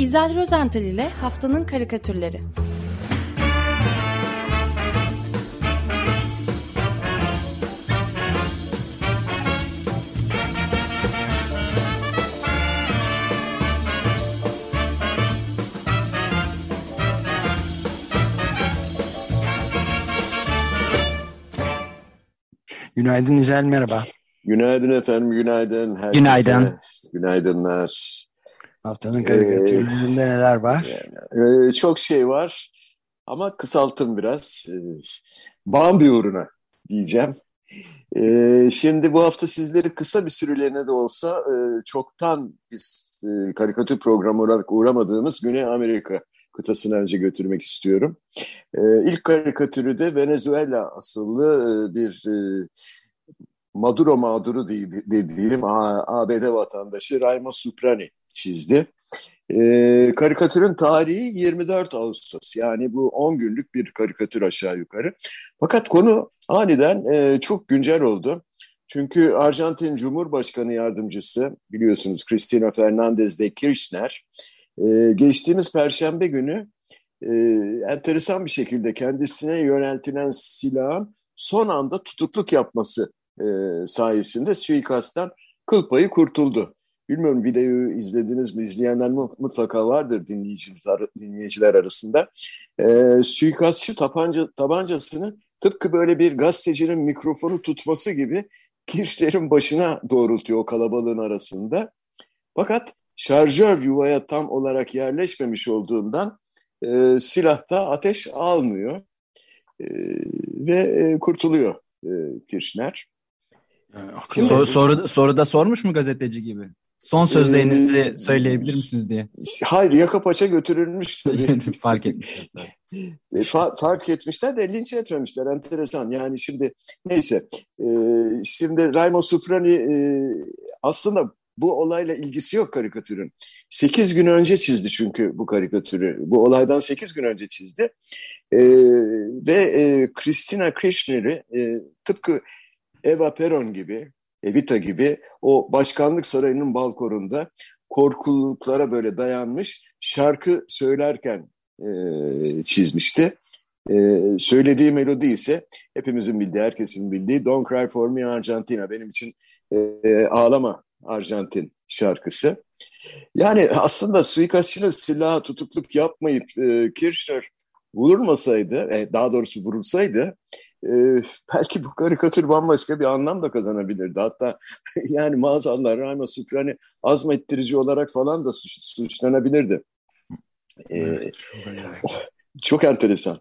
İzel Rozental ile Haftanın Karikatürleri Günaydın İzel, merhaba. Günaydın efendim, günaydın. Herkese. Günaydın. Günaydınlar. Haftanın karikatürlerinde ee, neler var? E, çok şey var ama kısaltım biraz. E, Bambi uğruna diyeceğim. E, şimdi bu hafta sizleri kısa bir süreliğine de olsa e, çoktan biz e, karikatür programı olarak uğramadığımız Güney Amerika kıtasına önce götürmek istiyorum. E, ilk karikatürü de Venezuela asıllı e, bir e, Maduro mağduru dediğim ABD vatandaşı Raimo Suprani çizdi. E, karikatürün tarihi 24 Ağustos yani bu 10 günlük bir karikatür aşağı yukarı. Fakat konu aniden e, çok güncel oldu. Çünkü Arjantin Cumhurbaşkanı Yardımcısı biliyorsunuz Cristina Fernandez de Kirchner e, geçtiğimiz Perşembe günü e, enteresan bir şekilde kendisine yöneltilen silahın son anda tutukluk yapması e, sayesinde suikasttan kıl payı kurtuldu. Bilmiyorum videoyu izlediniz mi? İzleyenler mutlaka vardır dinleyiciler, dinleyiciler arasında. E, suikastçı tabanca, tabancasını tıpkı böyle bir gazetecinin mikrofonu tutması gibi Kirchner'in başına doğrultuyor o kalabalığın arasında. Fakat şarjör yuvaya tam olarak yerleşmemiş olduğundan e, silahta ateş almıyor e, ve e, kurtuluyor e, Kirchner. Şimdi, Sor, soru, soruda sormuş mu gazeteci gibi? Son sözlerinizi ee, söyleyebilir misiniz diye. Hayır yaka paça götürülmüş tabii. fark etmişler. E, fa fark etmişler de linç etmemişler. Enteresan. Yani şimdi neyse. E, şimdi Raymond Suprani e, aslında bu olayla ilgisi yok karikatürün. Sekiz gün önce çizdi çünkü bu karikatürü. Bu olaydan sekiz gün önce çizdi. E, ve e, Christina Kirchner'i e, tıpkı Eva Peron gibi, Evita gibi o başkanlık sarayının balkonunda korkuluklara böyle dayanmış şarkı söylerken e, çizmişti. E, söylediği melodi ise hepimizin bildiği, herkesin bildiği Don't Cry For Me Argentina. Benim için e, ağlama Arjantin şarkısı. Yani aslında suikastçının silahı tutukluk yapmayıp e, Kirchner vurulmasaydı, e, daha doğrusu vurulsaydı e, belki bu karikatür bambaşka bir anlam da kazanabilirdi. Hatta yani maazallah Rahma Sükrani azmettirici olarak falan da suç, suçlanabilirdi. E, çok enteresan.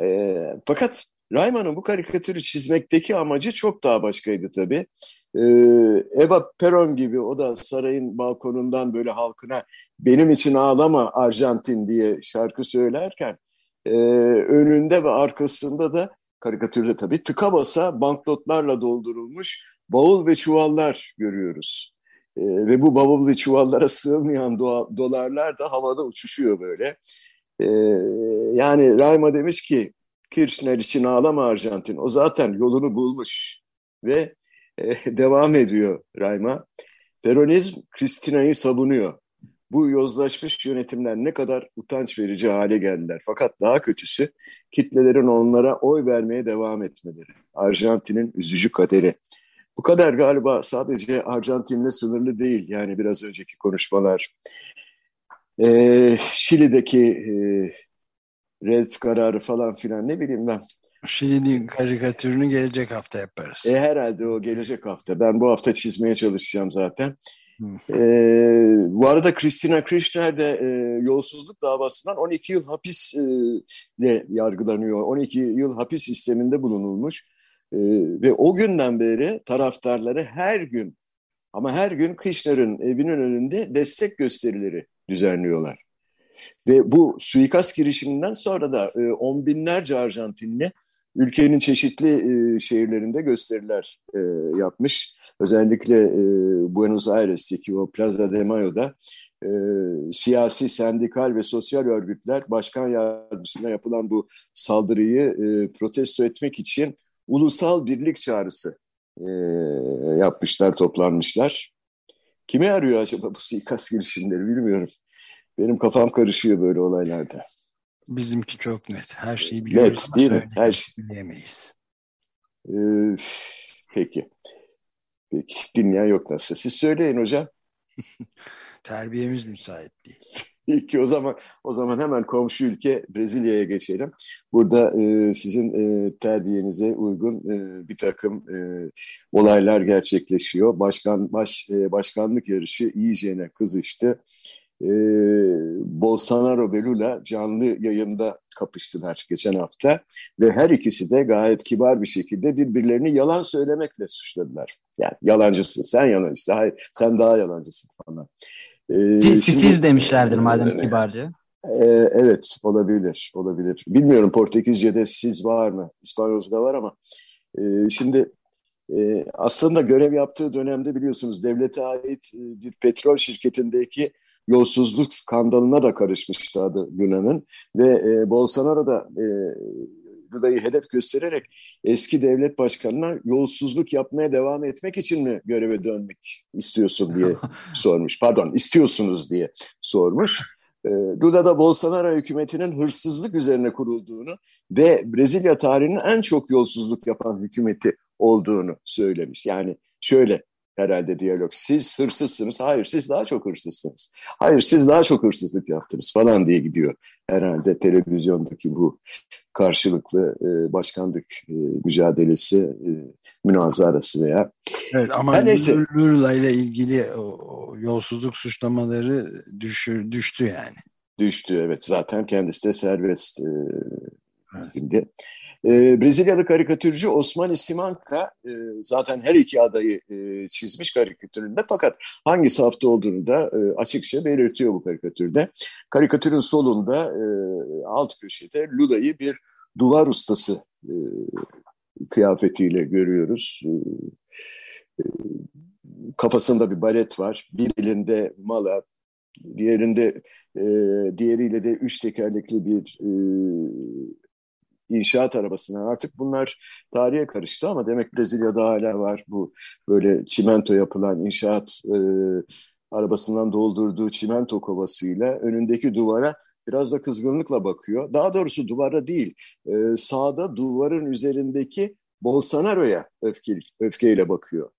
E, fakat Raymond'un bu karikatürü çizmekteki amacı çok daha başkaydı tabii. Ee, Eva Peron gibi o da sarayın balkonundan böyle halkına benim için ağlama Arjantin diye şarkı söylerken e, önünde ve arkasında da karikatürde tabii tıka basa banknotlarla doldurulmuş bavul ve çuvallar görüyoruz. E, ve bu bavul ve çuvallara sığmayan doğa, dolarlar da havada uçuşuyor böyle. E, yani Rayma demiş ki Kirchner için ağlama Arjantin. O zaten yolunu bulmuş ve e, devam ediyor Rayma. Peronizm Kristina'yı savunuyor. Bu yozlaşmış yönetimler ne kadar utanç verici hale geldiler. Fakat daha kötüsü kitlelerin onlara oy vermeye devam etmeleri. Arjantin'in üzücü kaderi. Bu kadar galiba sadece Arjantin'le sınırlı değil. Yani biraz önceki konuşmalar. Ee, Şili'deki e, red kararı falan filan ne bileyim ben. Şili'nin karikatürünü gelecek hafta yaparız. E, herhalde o gelecek hafta. Ben bu hafta çizmeye çalışacağım zaten. Ee, bu arada Christina Kirchner de e, yolsuzluk davasından 12 yıl hapisle e, yargılanıyor. 12 yıl hapis sisteminde bulunulmuş. E, ve o günden beri taraftarları her gün ama her gün Kirchner'ın evinin önünde destek gösterileri düzenliyorlar. Ve bu suikast girişiminden sonra da e, on binlerce Arjantinli ülkenin çeşitli e, şehirlerinde gösteriler e, yapmış. Özellikle e, Buenos Aires'teki o Plaza de Mayo'da e, siyasi, sendikal ve sosyal örgütler başkan yardımcısına yapılan bu saldırıyı e, protesto etmek için ulusal birlik çağrısı e, yapmışlar, toplanmışlar. Kimi arıyor acaba bu suikast girişimleri bilmiyorum. Benim kafam karışıyor böyle olaylarda. Bizimki çok net. Her şeyi biliyoruz. Net değil mi? Her şey. Bilemeyiz. Ee, peki. Peki. Dünya yok nasıl? Siz söyleyin hocam. Terbiyemiz müsait değil. Peki o zaman o zaman hemen komşu ülke Brezilya'ya geçelim. Burada e, sizin e, terbiyenize uygun e, bir takım e, olaylar gerçekleşiyor. Başkan baş e, başkanlık yarışı iyicene kızıştı. E, Bolsonaro ve Lula canlı yayında kapıştılar geçen hafta ve her ikisi de gayet kibar bir şekilde birbirlerini yalan söylemekle suçladılar. Yani yalancısın, sen yalancısın, hayır sen daha yalancısın falan. Ee, siz, şimdi, siz demişlerdir madem e, kibarca. E, evet olabilir, olabilir. Bilmiyorum Portekizce'de siz var mı? İspanyolca'da var ama e, şimdi e, aslında görev yaptığı dönemde biliyorsunuz devlete ait e, bir petrol şirketindeki yolsuzluk skandalına da karışmıştı adı Yunan'ın ve e, Bolsonaro da e, Lula'yı hedef göstererek eski devlet başkanına yolsuzluk yapmaya devam etmek için mi göreve dönmek istiyorsun diye sormuş. Pardon istiyorsunuz diye sormuş. E, Lula da Bolsonaro hükümetinin hırsızlık üzerine kurulduğunu ve Brezilya tarihinin en çok yolsuzluk yapan hükümeti olduğunu söylemiş. Yani şöyle herhalde diyalog. Siz hırsızsınız. Hayır siz daha çok hırsızsınız. Hayır siz daha çok hırsızlık yaptınız falan diye gidiyor herhalde televizyondaki bu karşılıklı e, başkanlık e, mücadelesi, e, münazarası veya... Evet ama. Lula ile ilgili o, o yolsuzluk suçlamaları düşür, düştü yani. Düştü evet. Zaten kendisi de serbest e, evet. şimdi. E, Brezilyalı karikatürcü Osmani Simanka e, zaten her iki adayı e, çizmiş karikatüründe fakat hangi safta olduğunu da e, açıkça belirtiyor bu karikatürde. Karikatürün solunda alt köşede Lula'yı bir duvar ustası kıyafetiyle görüyoruz. Kafasında bir baret var, bir elinde mala, diğerinde e, diğeriyle de üç tekerlekli bir inşaat arabasına. Artık bunlar tarihe karıştı ama demek Brezilya'da hala var bu böyle çimento yapılan inşaat e, arabasından doldurduğu çimento kovasıyla önündeki duvara biraz da kızgınlıkla bakıyor. Daha doğrusu duvara değil, e, sağda duvarın üzerindeki Bolsonaro'ya öfke, öfkeyle bakıyor.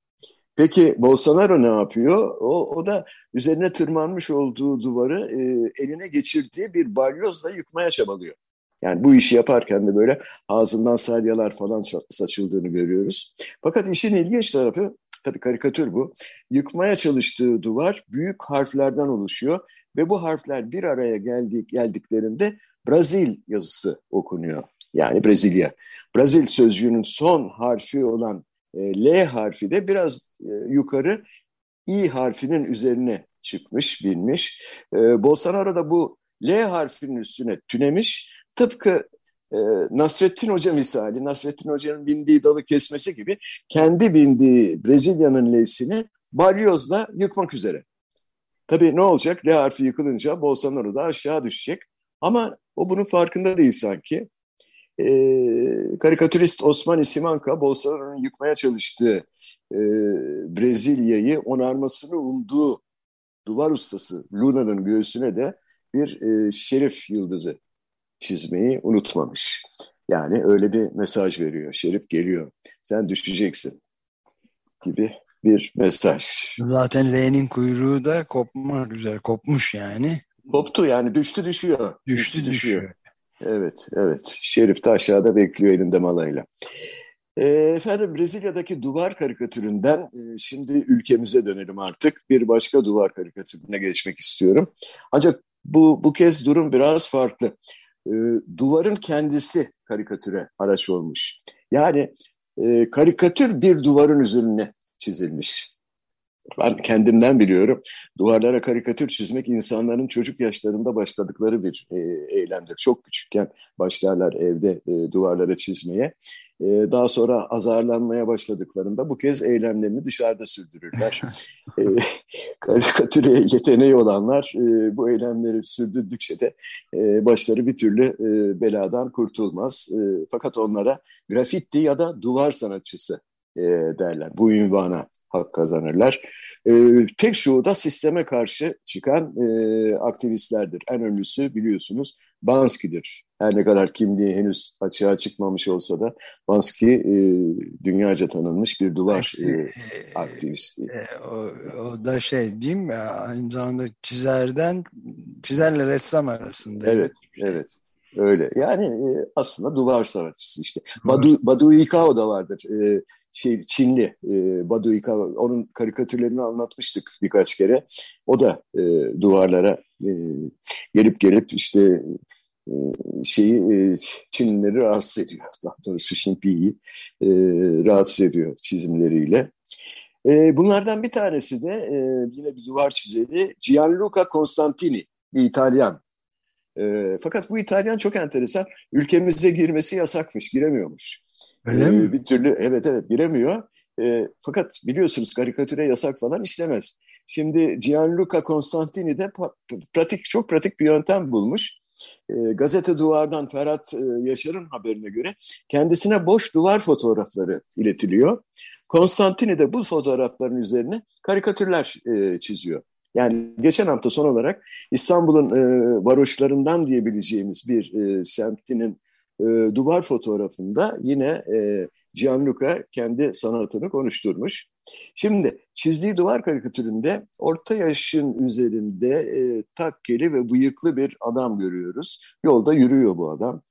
Peki Bolsonaro ne yapıyor? O, o da üzerine tırmanmış olduğu duvarı e, eline geçirdiği bir balyozla yıkmaya çabalıyor. Yani bu işi yaparken de böyle ağzından salyalar falan saçıldığını görüyoruz. Fakat işin ilginç tarafı, tabii karikatür bu, yıkmaya çalıştığı duvar büyük harflerden oluşuyor ve bu harfler bir araya geldik, geldiklerinde Brazil yazısı okunuyor. Yani Brezilya. Brazil sözcüğünün son harfi olan e, L harfi de biraz e, yukarı İ harfinin üzerine çıkmış, binmiş. E, Bolsonaro da bu L harfinin üstüne tünemiş Tıpkı e, Nasrettin Hoca misali, Nasrettin Hoca'nın bindiği dalı kesmesi gibi kendi bindiği Brezilya'nın L'sini balyozla yıkmak üzere. Tabii ne olacak? L harfi yıkılınca Bolsonaro da aşağı düşecek. Ama o bunun farkında değil sanki. E, karikatürist Osman Simanka, Bolsonaro'nun yıkmaya çalıştığı e, Brezilya'yı onarmasını umduğu duvar ustası Luna'nın göğsüne de bir e, şerif yıldızı çizmeyi unutmamış. Yani öyle bir mesaj veriyor. Şerif geliyor. Sen düşeceksin gibi bir mesaj. Zaten L'nin kuyruğu da kopmak üzere. Kopmuş yani. Koptu yani düştü düşüyor. Düştü, düştü düşüyor. düşüyor. Evet, evet. Şerif de aşağıda bekliyor elinde malayla. E, efendim Brezilya'daki duvar karikatüründen e, şimdi ülkemize dönelim artık. Bir başka duvar karikatürüne geçmek istiyorum. Ancak bu, bu kez durum biraz farklı e, duvarın kendisi karikatüre araç olmuş. Yani e, karikatür bir duvarın üzerine çizilmiş. Ben kendimden biliyorum. Duvarlara karikatür çizmek insanların çocuk yaşlarında başladıkları bir e, eylemdir. Çok küçükken başlarlar evde e, duvarlara çizmeye. E, daha sonra azarlanmaya başladıklarında bu kez eylemlerini dışarıda sürdürürler. e, karikatüre yeteneği olanlar e, bu eylemleri sürdürdükçe de e, başları bir türlü e, beladan kurtulmaz. E, fakat onlara grafiti ya da duvar sanatçısı e, derler. Bu ünvana hak kazanırlar. E, pek çoğu da sisteme karşı çıkan e, aktivistlerdir. En önemlisi biliyorsunuz Bansky'dir. Her ne kadar kimliği henüz açığa çıkmamış olsa da Bansky e, dünyaca tanınmış bir duvar e, e, aktivisti. E, o, o da şey değil mi? Aynı zamanda çizerden, çizerle ressam arasında. Evet, evet. Öyle. Yani e, aslında duvar sanatçısı işte. Badu, Badu Ikao da vardır. E, şey Çinli e, Badu Ikao. Onun karikatürlerini anlatmıştık birkaç kere. O da e, duvarlara e, gelip gelip işte e, şeyi e, Çinlileri rahatsız ediyor. Daha doğrusu Xinpi'yi e, rahatsız ediyor çizimleriyle. E, bunlardan bir tanesi de e, yine bir duvar çizeri Gianluca Constantini, bir İtalyan. E, fakat bu İtalyan çok enteresan. Ülkemize girmesi yasakmış, giremiyormuş. Öyle e, mi? Bir türlü evet evet giremiyor. E, fakat biliyorsunuz karikatüre yasak falan işlemez. Şimdi Gianluca Constantini de pratik çok pratik bir yöntem bulmuş. E, gazete Duvar'dan Ferhat e, Yaşar'ın haberine göre kendisine boş duvar fotoğrafları iletiliyor. Konstantini de bu fotoğrafların üzerine karikatürler e, çiziyor. Yani geçen hafta son olarak İstanbul'un e, varoşlarından diyebileceğimiz bir e, semtinin e, duvar fotoğrafında yine e, Gianluca kendi sanatını konuşturmuş. Şimdi çizdiği duvar karikatüründe orta yaşın üzerinde e, takkeli ve bıyıklı bir adam görüyoruz. Yolda yürüyor bu adam.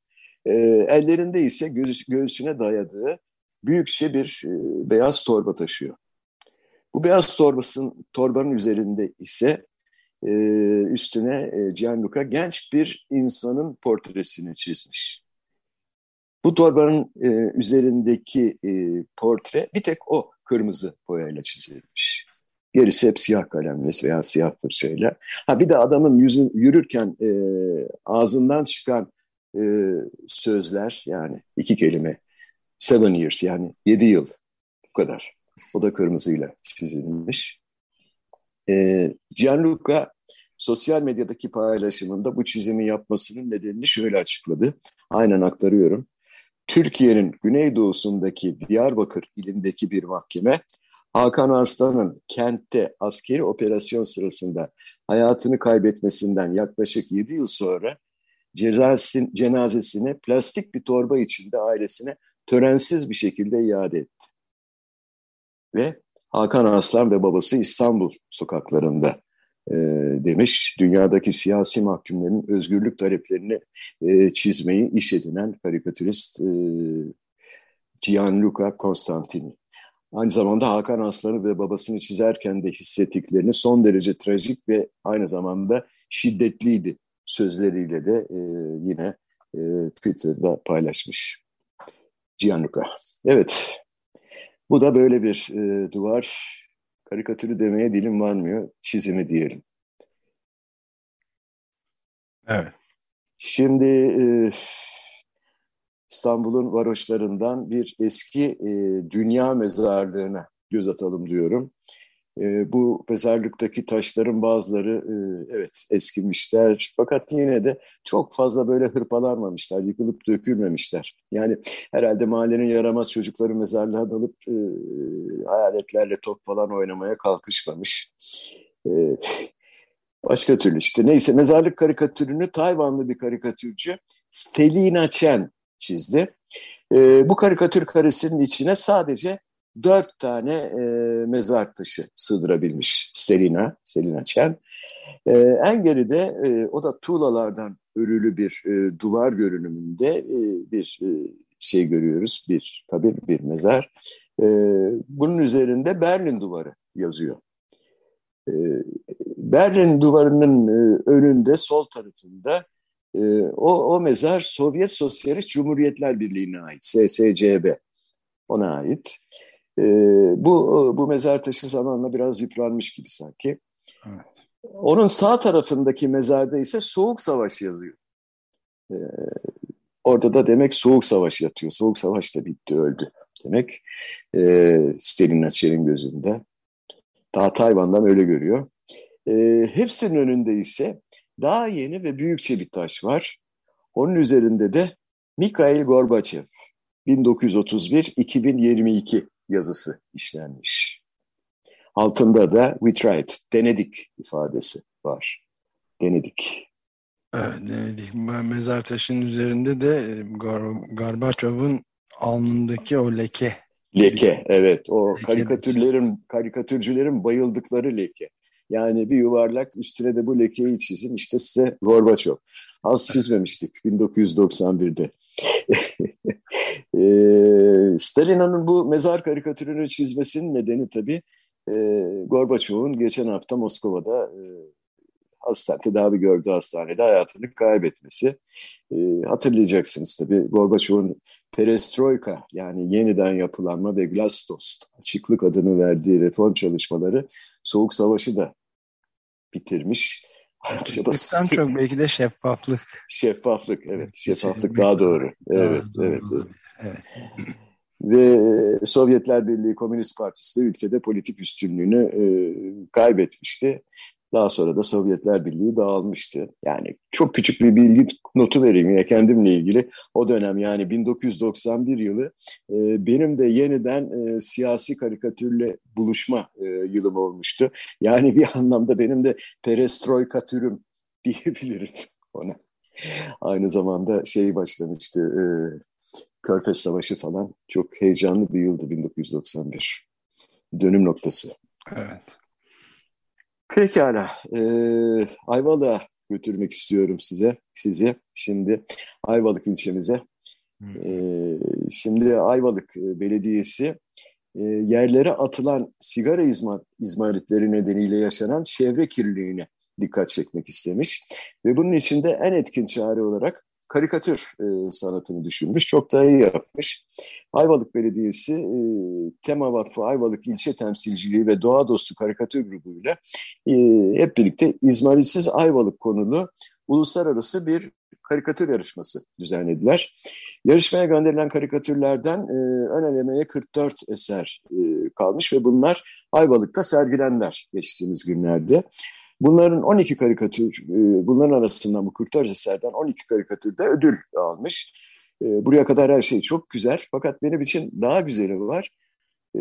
E, ellerinde ise göğüs, göğsüne dayadığı büyükçe bir e, beyaz torba taşıyor. Bu beyaz torbasın torbanın üzerinde ise e, üstüne e, Gianluca genç bir insanın portresini çizmiş. Bu torbanın e, üzerindeki e, portre bir tek o kırmızı boyayla çizilmiş. Gerisi hep siyah kalemle veya siyah fırçayla. Ha bir de adamın yüzü yürürken e, ağzından çıkan e, sözler yani iki kelime seven years yani yedi yıl bu kadar. O da kırmızıyla çizilmiş. E, Gianluca sosyal medyadaki paylaşımında bu çizimi yapmasının nedenini şöyle açıkladı. Aynen aktarıyorum. Türkiye'nin güneydoğusundaki Diyarbakır ilindeki bir mahkeme Hakan Arslan'ın kentte askeri operasyon sırasında hayatını kaybetmesinden yaklaşık 7 yıl sonra cenazesin, cenazesini plastik bir torba içinde ailesine törensiz bir şekilde iade etti. Ve Hakan Arslan ve babası İstanbul sokaklarında e, demiş. Dünyadaki siyasi mahkumların özgürlük taleplerini e, çizmeyi iş edinen karikatürist e, Gianluca Constantini. Aynı zamanda Hakan Aslan'ı ve babasını çizerken de hissettiklerini son derece trajik ve aynı zamanda şiddetliydi sözleriyle de e, yine e, Twitter'da paylaşmış. Gianluca. Evet, bu da böyle bir e, duvar karikatürü demeye dilim varmıyor, çizimi diyelim. Evet. Şimdi e, İstanbul'un varoşlarından bir eski e, dünya mezarlığına göz atalım diyorum. E, bu mezarlıktaki taşların bazıları e, evet eskimişler fakat yine de çok fazla böyle hırpalanmamışlar, yıkılıp dökülmemişler. Yani herhalde mahallenin yaramaz çocukları mezarlığa dalıp e, hayaletlerle top falan oynamaya kalkışmamış. E, başka türlü işte neyse mezarlık karikatürünü Tayvanlı bir karikatürcü Stelina Chen çizdi. E, bu karikatür karesinin içine sadece dört tane e, mezar taşı sığdırabilmiş Stelina, Stelina Chen. E, en geride e, o da tuğlalardan örülü bir e, duvar görünümünde e, bir e, şey görüyoruz, bir kabir, bir mezar. E, bunun üzerinde Berlin duvarı yazıyor. E, Berlin duvarının e, önünde sol tarafında e, o, o mezar Sovyet Sosyalist Cumhuriyetler Birliği'ne ait, SSCB ona ait. E, bu bu mezar taşı zamanla biraz yıpranmış gibi sanki. Evet. Onun sağ tarafındaki mezarda ise Soğuk Savaş yazıyor. E, orada da demek Soğuk Savaş yatıyor. Soğuk Savaş da bitti, öldü demek. E, Stalin Açer'in gözünde. Daha Tayvan'dan öyle görüyor. E, hepsinin önünde ise daha yeni ve büyükçe bir taş var. Onun üzerinde de Mikhail Gorbaçev 1931-2022 yazısı işlenmiş. Altında da we tried, denedik ifadesi var. Denedik. Evet, denedik. Mezar taşının üzerinde de Gar Garbaçov'un alnındaki o leke. Leke, evet. O leke karikatürlerin, karikatürcülerin bayıldıkları leke. Yani bir yuvarlak üstüne de bu lekeyi çizin. İşte size Gorbaçov. Az çizmemiştik 1991'de. E, Stalina'nın bu mezar karikatürünü çizmesinin nedeni tabii e, Gorbaçov'un geçen hafta Moskova'da e, hastane, tedavi gördüğü hastanede hayatını kaybetmesi. E, hatırlayacaksınız tabii Gorbaçov'un perestroika yani yeniden yapılanma ve glasnost açıklık adını verdiği reform çalışmaları Soğuk Savaşı da bitirmiş. Açıklıktan çok belki de şeffaflık. Şeffaflık evet şeffaflık daha doğru. Evet evet. evet. evet. Ve Sovyetler Birliği Komünist Partisi de ülkede politik üstünlüğünü e, kaybetmişti. Daha sonra da Sovyetler Birliği dağılmıştı. Yani çok küçük bir bilgi notu vereyim ya kendimle ilgili. O dönem yani 1991 yılı e, benim de yeniden e, siyasi karikatürle buluşma e, yılım olmuştu. Yani bir anlamda benim de perestroika türüm diyebilirim ona. Aynı zamanda şey başlamıştı, e, Körfez Savaşı falan. Çok heyecanlı bir yıldı 1991. Dönüm noktası. Evet. Pekala. Ee, Ayvalık'a götürmek istiyorum size. Sizi şimdi Ayvalık ilçemize. Ee, şimdi Ayvalık Belediyesi e, yerlere atılan sigara izma, izmaritleri nedeniyle yaşanan çevre kirliliğine dikkat çekmek istemiş. Ve bunun içinde en etkin çare olarak karikatür e, sanatını düşünmüş. Çok da iyi yapmış. Ayvalık Belediyesi e, Tema Vakfı Ayvalık İlçe Temsilciliği ve Doğa Dostu Karikatür grubuyla e, hep birlikte İzmaritsiz Ayvalık konulu uluslararası bir karikatür yarışması düzenlediler. Yarışmaya gönderilen karikatürlerden e, ön elemeye 44 eser e, kalmış ve bunlar Ayvalık'ta sergilenler geçtiğimiz günlerde. Bunların 12 karikatür, e, bunların arasından bu 44 eserden 12 karikatürde ödül almış. E, buraya kadar her şey çok güzel fakat benim için daha güzeli var. E,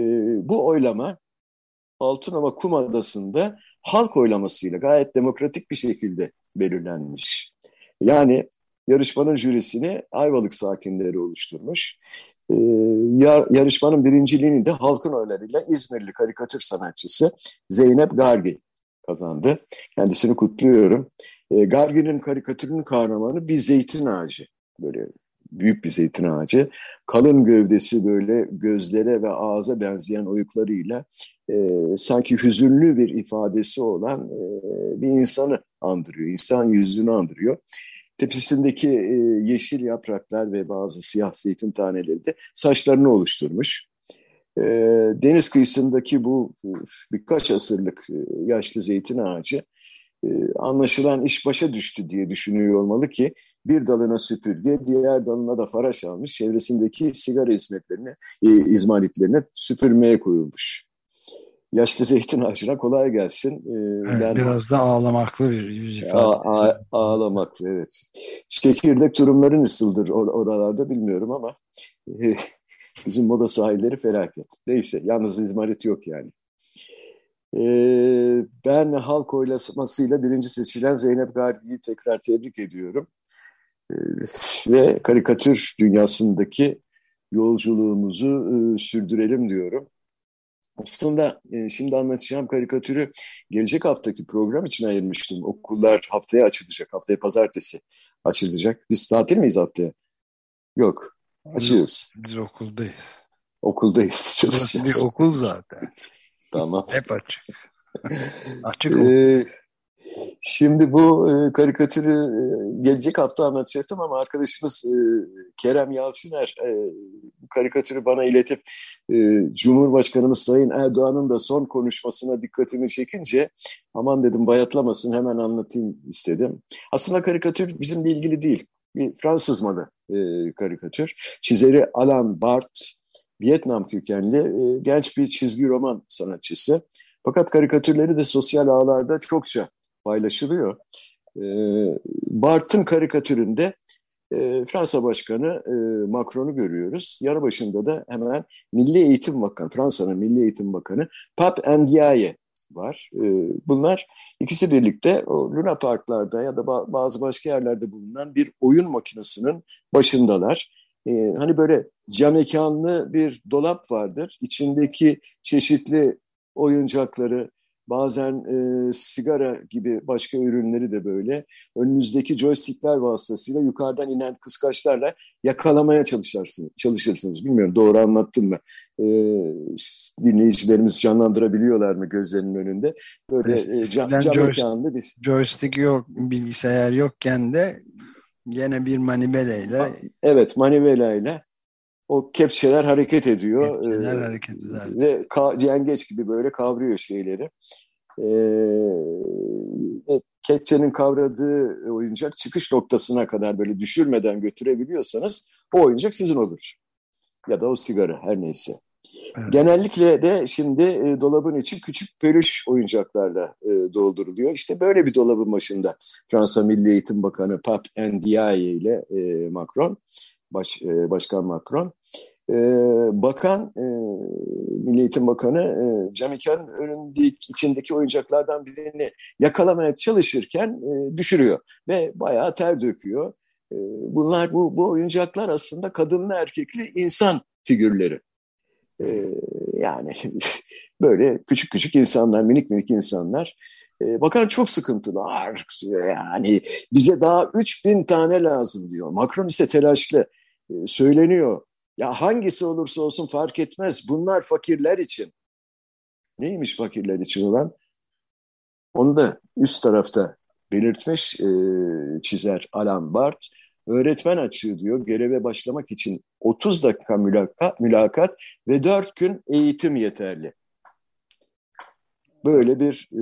bu oylama Altınova Kum Adası'nda halk oylamasıyla gayet demokratik bir şekilde belirlenmiş. Yani yarışmanın jürisini Ayvalık sakinleri oluşturmuş. yarışmanın birinciliğini de halkın oylarıyla İzmirli karikatür sanatçısı Zeynep Gargi kazandı. Kendisini kutluyorum. E, Gargin'in karikatürünün kahramanı bir zeytin ağacı. Böyle büyük bir zeytin ağacı. Kalın gövdesi böyle gözlere ve ağza benzeyen oyuklarıyla e, sanki hüzünlü bir ifadesi olan e, bir insanı andırıyor. İnsan yüzünü andırıyor. Tepesindeki e, yeşil yapraklar ve bazı siyah zeytin taneleri de saçlarını oluşturmuş. E, deniz kıyısındaki bu e, birkaç asırlık e, yaşlı zeytin ağacı e, anlaşılan iş başa düştü diye düşünüyor olmalı ki bir dalına süpürge, diğer dalına da faraş almış, çevresindeki sigara hizmetlerini, e, izmaritlerini süpürmeye koyulmuş. Yaşlı zeytin ağacına kolay gelsin. Ee, evet, biraz da ağlamaklı bir yüz ifade. Ağlamaklı, evet. Çekirdek durumları nasıldır or oralarda bilmiyorum ama Bizim moda sahilleri felaket. Neyse yalnız izmarit yok yani. Ee, ben halk oylamasıyla birinci seçilen Zeynep Gardi'yi tekrar tebrik ediyorum. Ee, ve karikatür dünyasındaki yolculuğumuzu e, sürdürelim diyorum. Aslında e, şimdi anlatacağım karikatürü gelecek haftaki program için ayırmıştım. Okullar haftaya açılacak. Haftaya pazartesi açılacak. Biz tatil miyiz haftaya? Yok. Açıyoruz. Biz okuldayız. Okuldayız. Çalışacağız. Bir okul zaten. tamam. Hep açık. açık ee, Şimdi bu e, karikatürü e, gelecek hafta anlatacaktım ama arkadaşımız e, Kerem Yalçıner e, bu karikatürü bana iletip e, Cumhurbaşkanımız Sayın Erdoğan'ın da son konuşmasına dikkatimi çekince aman dedim bayatlamasın hemen anlatayım istedim. Aslında karikatür bizimle ilgili değil bir Fransız malı e, karikatür. Çizeri Alan Bart, Vietnam kökenli e, genç bir çizgi roman sanatçısı. Fakat karikatürleri de sosyal ağlarda çokça paylaşılıyor. E, Bart'ın karikatüründe e, Fransa Başkanı e, Macron'u görüyoruz. Yarı başında da hemen Milli Eğitim Bakanı, Fransa'nın Milli Eğitim Bakanı Pape Ndiaye var. E, bunlar ikisi birlikte o Luna Parklarda ya da bazı başka yerlerde bulunan bir oyun makinesinin başındalar. E, hani böyle cam mekanlı bir dolap vardır. İçindeki çeşitli oyuncakları, bazen e, sigara gibi başka ürünleri de böyle önünüzdeki joystickler vasıtasıyla yukarıdan inen kıskaçlarla yakalamaya çalışırsınız. çalışırsınız. Bilmiyorum doğru anlattım mı? E, dinleyicilerimiz canlandırabiliyorlar mı gözlerinin önünde? Böyle e, cam, cam joystick, bir... Joystick yok, bilgisayar yokken de Yine bir manivelayla. Evet manivelayla o kepçeler hareket ediyor. Kepçeler ee, hareket eder. Ve yengeç gibi böyle kavruyor şeyleri. Ee, kepçenin kavradığı oyuncak çıkış noktasına kadar böyle düşürmeden götürebiliyorsanız o oyuncak sizin olur. Ya da o sigara her neyse. Genellikle de şimdi e, dolabın için küçük peluş oyuncaklarla e, dolduruluyor. İşte böyle bir dolabın başında Fransa Milli Eğitim Bakanı Pape Ndiaye ile e, Macron, baş, e, Başkan Macron. E, bakan, e, Milli Eğitim Bakanı e, camikanın önündeki, içindeki oyuncaklardan birini yakalamaya çalışırken e, düşürüyor ve bayağı ter döküyor. E, bunlar bu, bu oyuncaklar aslında kadınlı erkekli insan figürleri. E, yani böyle küçük küçük insanlar, minik minik insanlar. E, bakan çok sıkıntılı. Yani bize daha 3000 tane lazım diyor. Macron ise telaşlı. E, söyleniyor. Ya hangisi olursa olsun fark etmez. Bunlar fakirler için. Neymiş fakirler için olan? Onu da üst tarafta belirtmiş e, çizer Alan Bart öğretmen açığı diyor. Göreve başlamak için 30 dakika mülakat, mülakat ve 4 gün eğitim yeterli. Böyle bir e,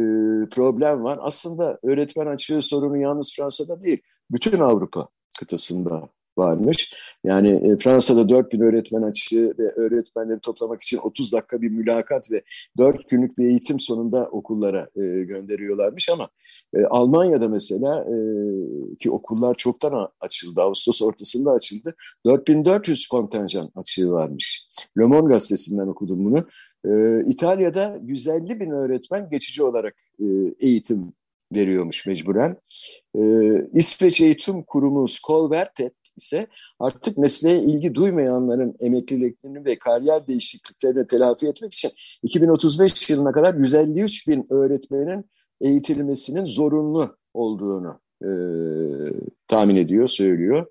problem var. Aslında öğretmen açığı sorunu yalnız Fransa'da değil, bütün Avrupa kıtasında varmış. Yani e, Fransa'da 4000 öğretmen açığı ve öğretmenleri toplamak için 30 dakika bir mülakat ve 4 günlük bir eğitim sonunda okullara e, gönderiyorlarmış ama e, Almanya'da mesela e, ki okullar çoktan açıldı, Ağustos ortasında açıldı. 4400 kontenjan açığı varmış. Le Monde gazetesinden okudum bunu. E, İtalya'da 150 bin öğretmen geçici olarak e, eğitim veriyormuş mecburen. E, İsveç Eğitim Kurumu Skolvertet ise artık mesleğe ilgi duymayanların emekliliklerini ve kariyer değişikliklerini telafi etmek için 2035 yılına kadar 153 bin öğretmenin eğitilmesinin zorunlu olduğunu e, tahmin ediyor, söylüyor.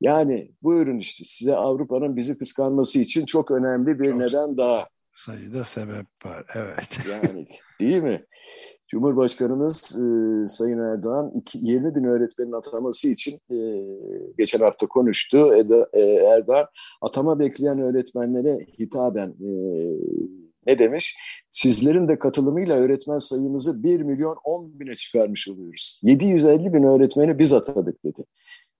Yani buyurun işte size Avrupa'nın bizi kıskanması için çok önemli bir çok neden daha. Sayıda sebep var, evet. Yani değil mi? Cumhurbaşkanımız e, Sayın Erdoğan iki, 20 bin öğretmenin ataması için e, geçen hafta konuştu. Eda, e, Erdoğan atama bekleyen öğretmenlere hitaben e, ne demiş? Sizlerin de katılımıyla öğretmen sayımızı 1 milyon 10 bine çıkarmış oluyoruz. 750 bin öğretmeni biz atadık dedi.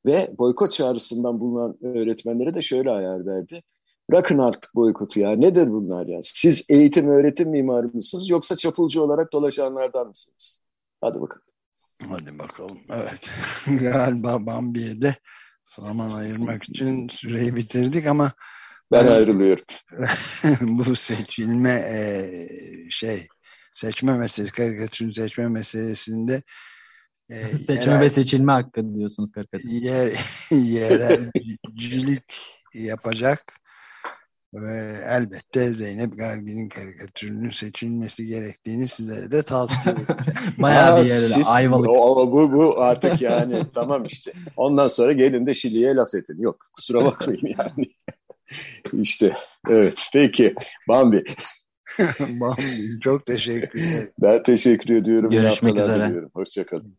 Ve boykot çağrısından bulunan öğretmenlere de şöyle ayar verdi. Bırakın artık boykotu ya. Nedir bunlar ya? Siz eğitim öğretim mimarı mısınız yoksa çapulcu olarak dolaşanlardan mısınız? Hadi bakalım. Hadi bakalım. Evet. Galiba Bambi'ye de zaman ayırmak için süreyi bitirdik ama ben ayrılıyorum. bu seçilme e, şey seçme meselesi, karikatürün seçme meselesinde e, seçme yerel, ve seçilme hakkı diyorsunuz karikatür. Yer, yerelcilik yapacak ve elbette Zeynep Garbi'nin karikatürünün seçilmesi gerektiğini sizlere de tavsiye ederim. Bayağı bir yerde ayvalık. O, bu, bu artık yani tamam işte. Ondan sonra gelin de Şili'ye laf edin. Yok kusura bakmayın yani. işte evet peki Bambi. Bambi çok teşekkür ederim. Ben teşekkür ediyorum. Görüşmek üzere. Hoşçakalın.